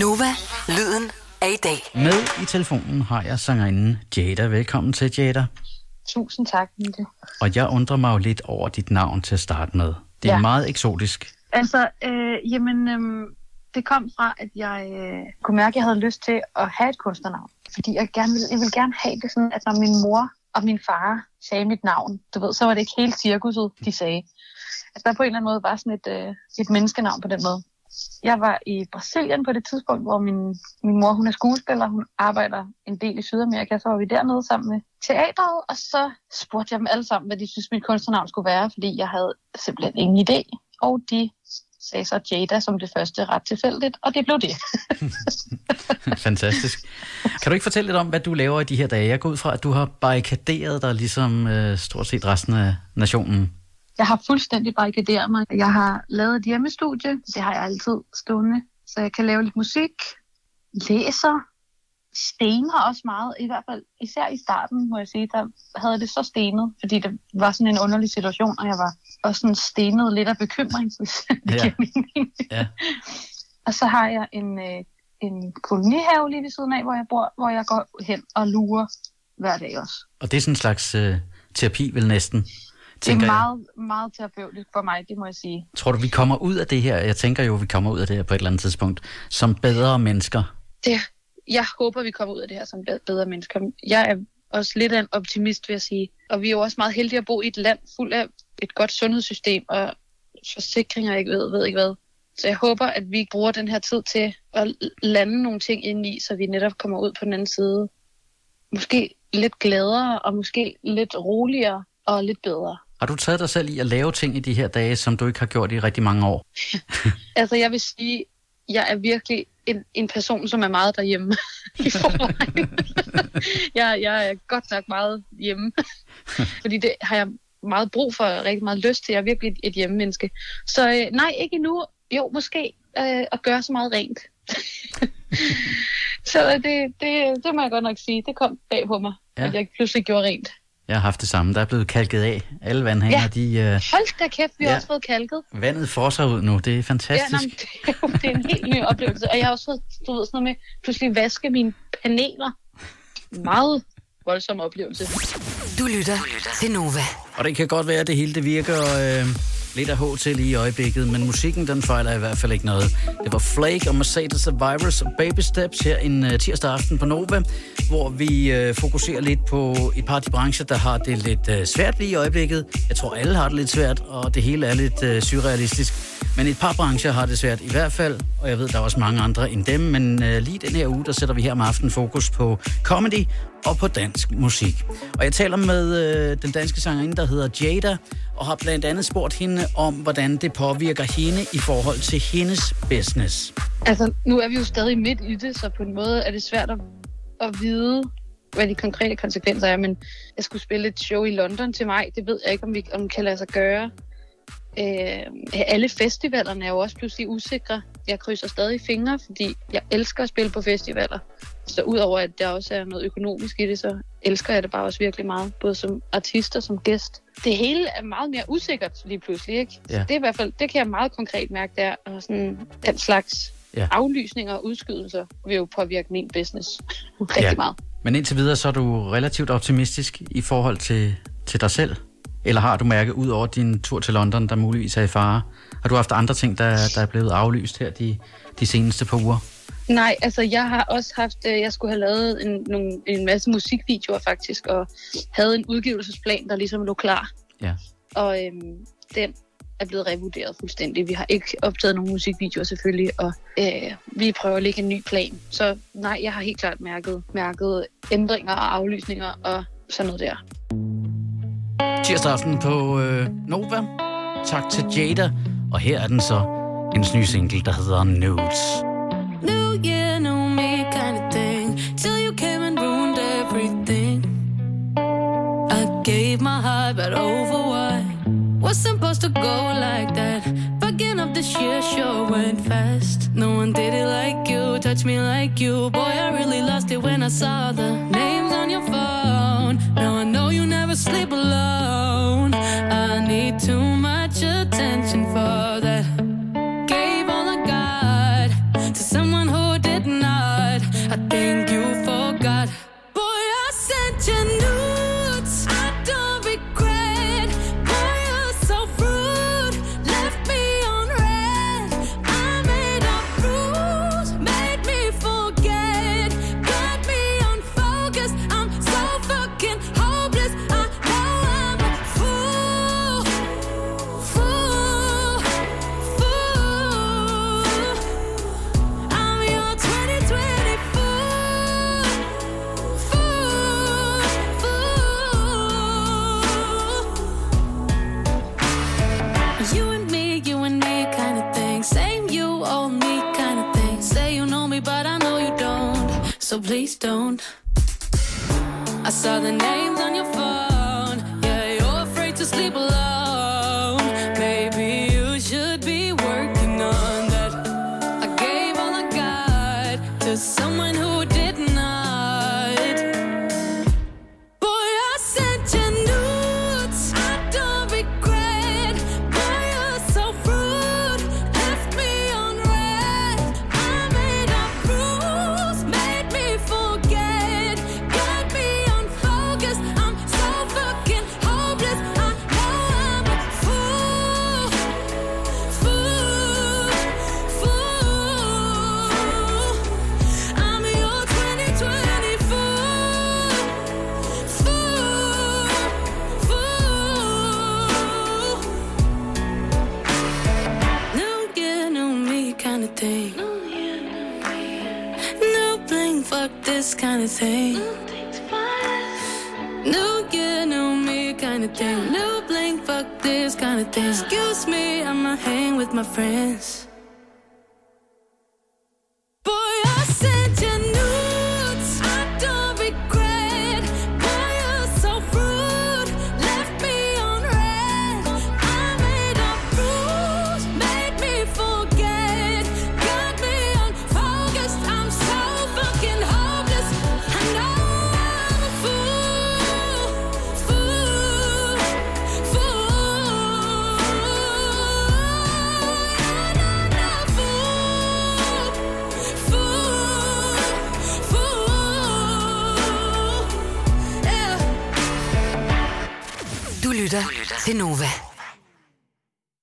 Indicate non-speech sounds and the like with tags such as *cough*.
Nova, lyden af i dag. Med i telefonen har jeg sangerinden Jada. Velkommen til, Jada. Tusind tak, Mille. Og jeg undrer mig jo lidt over dit navn til at starte med. Det er Ja. meget eksotisk. Altså, øh, jamen, øh, det kom fra, at jeg øh, kunne mærke, at jeg havde lyst til at have et kunstnernavn. Fordi jeg, gerne ville, jeg ville gerne have det sådan, at når min mor og min far sagde mit navn, du ved, så var det ikke hele cirkuset, de sagde. At der på en eller anden måde var sådan et, øh, et menneskenavn på den måde. Jeg var i Brasilien på det tidspunkt, hvor min, min mor hun er skuespiller. Hun arbejder en del i Sydamerika. Så var vi dernede sammen med teatret, og så spurgte jeg dem alle sammen, hvad de synes, mit kunstnernavn skulle være, fordi jeg havde simpelthen ingen idé. Og de sagde så Jada som det første ret tilfældigt, og det blev det. *laughs* Fantastisk. Kan du ikke fortælle lidt om, hvad du laver i de her dage? Jeg går ud fra, at du har barrikaderet dig ligesom øh, stort set resten af nationen. Jeg har fuldstændig barrikaderet mig. Jeg har lavet et hjemmestudie. Det har jeg altid stående. Så jeg kan lave lidt musik, læser, stener også meget. I hvert fald, især i starten, må jeg sige, der havde det så stenet, fordi det var sådan en underlig situation, og jeg var også sådan stenet lidt af bekymring, hvis *laughs* det Ja. giver mening. Ja. *laughs* Og så har jeg en, øh, en kolonihave lige ved siden af, hvor jeg bor, hvor jeg går hen og lurer hver dag også. Og det er sådan en slags øh, terapi, vel næsten, Det er jeg. meget, meget terapeutisk for mig, det må jeg sige. Tror du, vi kommer ud af det her? Jeg tænker jo, vi kommer ud af det her på et eller andet tidspunkt, som bedre mennesker. det, jeg håber, vi kommer ud af det her som bed- bedre mennesker. Jeg er også lidt af en optimist, vil jeg sige. Og vi er jo også meget heldige at bo i et land fuld af et godt sundhedssystem og forsikringer, jeg ved, ved ikke hvad. Så jeg håber, at vi bruger den her tid til at lande nogle ting ind i, så vi netop kommer ud på den anden side. Måske lidt gladere, og måske lidt roligere og lidt bedre. Har du taget dig selv i at lave ting i de her dage, som du ikke har gjort i rigtig mange år? *laughs* Altså, jeg vil sige, jeg er virkelig en, en person, som er meget derhjemme *laughs* i forvejen. *laughs* jeg, jeg er godt nok meget hjemme, fordi det har jeg meget brug for, og rigtig meget lyst til. Jeg er virkelig et, hjemmemenneske. Så øh, nej, ikke endnu. Jo, måske øh, at gøre så meget rent. så det, det, det må jeg godt nok sige. Det kom bag på mig, ja. at jeg pludselig gjorde rent. Jeg har haft det samme. Der er blevet kalket af. Alle vandhaner, Ja. de... Øh, Hold da kæft, vi har Ja. også fået kalket. vandet fosser ud nu. Det er Ja, fantastisk. nej, men det, er jo- det er en helt ny oplevelse. Og jeg har også fået du ved, sådan noget med pludselig vaske mine paneler. Meget voldsom oplevelse. Du lytter til Nova. Og det kan godt være, at det hele det virker øh, lidt af H til lige i øjeblikket, men musikken den fejler i hvert fald ikke noget. Det var Flake og Mercedes Survivors og Baby Steps her en øh, tirsdag aften på Nova, hvor vi øh, fokuserer lidt på et par af de brancher, der har det lidt øh, svært lige i øjeblikket. Jeg tror, alle har det lidt svært, og det hele er lidt øh, surrealistisk. Men et par brancher har det svært i hvert fald, og jeg ved, der er også mange andre end dem, men øh, lige den her uge, der sætter vi her om aftenen fokus på comedy og på dansk musik. Og jeg taler med øh, den danske sangerinde, der hedder Jada, og har blandt andet spurgt hende om, hvordan det påvirker hende i forhold til hendes business. Altså, nu er vi jo stadig midt i det, så på en måde er det svært at, at vide, hvad de konkrete konsekvenser er. Men jeg skulle spille et show i London til mig. Det ved jeg ikke, om vi om kan lade sig gøre. Øh, alle festivalerne er jo også pludselig usikre. Jeg krydser stadig fingre, fordi jeg elsker at spille på festivaler. Så udover at der også er noget økonomisk i det, så elsker jeg det bare også virkelig meget. Både som artist og som gæst. Det hele er meget mere usikkert lige pludselig, ikke? Ja. Så det er i hvert fald, det kan jeg meget konkret mærke der. Og sådan den slags Ja. aflysninger og udskydelser vil jo påvirke min business *laughs* rigtig Ja. meget. Men indtil videre, så er du relativt optimistisk i forhold til, til dig selv? Eller har du mærket ud over din tur til London, der muligvis er i fare? Har du haft andre ting, der, der er blevet aflyst her de, de seneste par uger? Nej, altså jeg har også haft, øh, jeg skulle have lavet en, nogle, en masse musikvideoer faktisk, og havde en udgivelsesplan, der ligesom lå klar. Ja. Og øhm, den er blevet revurderet fuldstændig. Vi har ikke optaget nogen musikvideoer selvfølgelig, og øh, vi prøver at lægge en ny plan. Så nej, jeg har helt klart mærket, mærket ændringer og aflysninger og sådan noget der. Tirsdag aften på øh, Nova. Tak til Jada. Og her er den så, hendes nye single, der hedder Nudes. Everything. I gave my heart, but over what? Was supposed to go like that. Fucking up this year sure went fast. No one did it like you, touched me like you. Boy, I really lost it when I saw the please don't. I saw the names on your phone. Yeah, you're afraid to sleep alone. Maybe you should be working on that. I gave all I got to someone who kind of thing. New bling, fuck this kind of thing. No, year, new me kind of thing. New bling, fuck this kind of thing. Excuse me, I'ma hang with my friends. Yeah. Du lytter til Nova.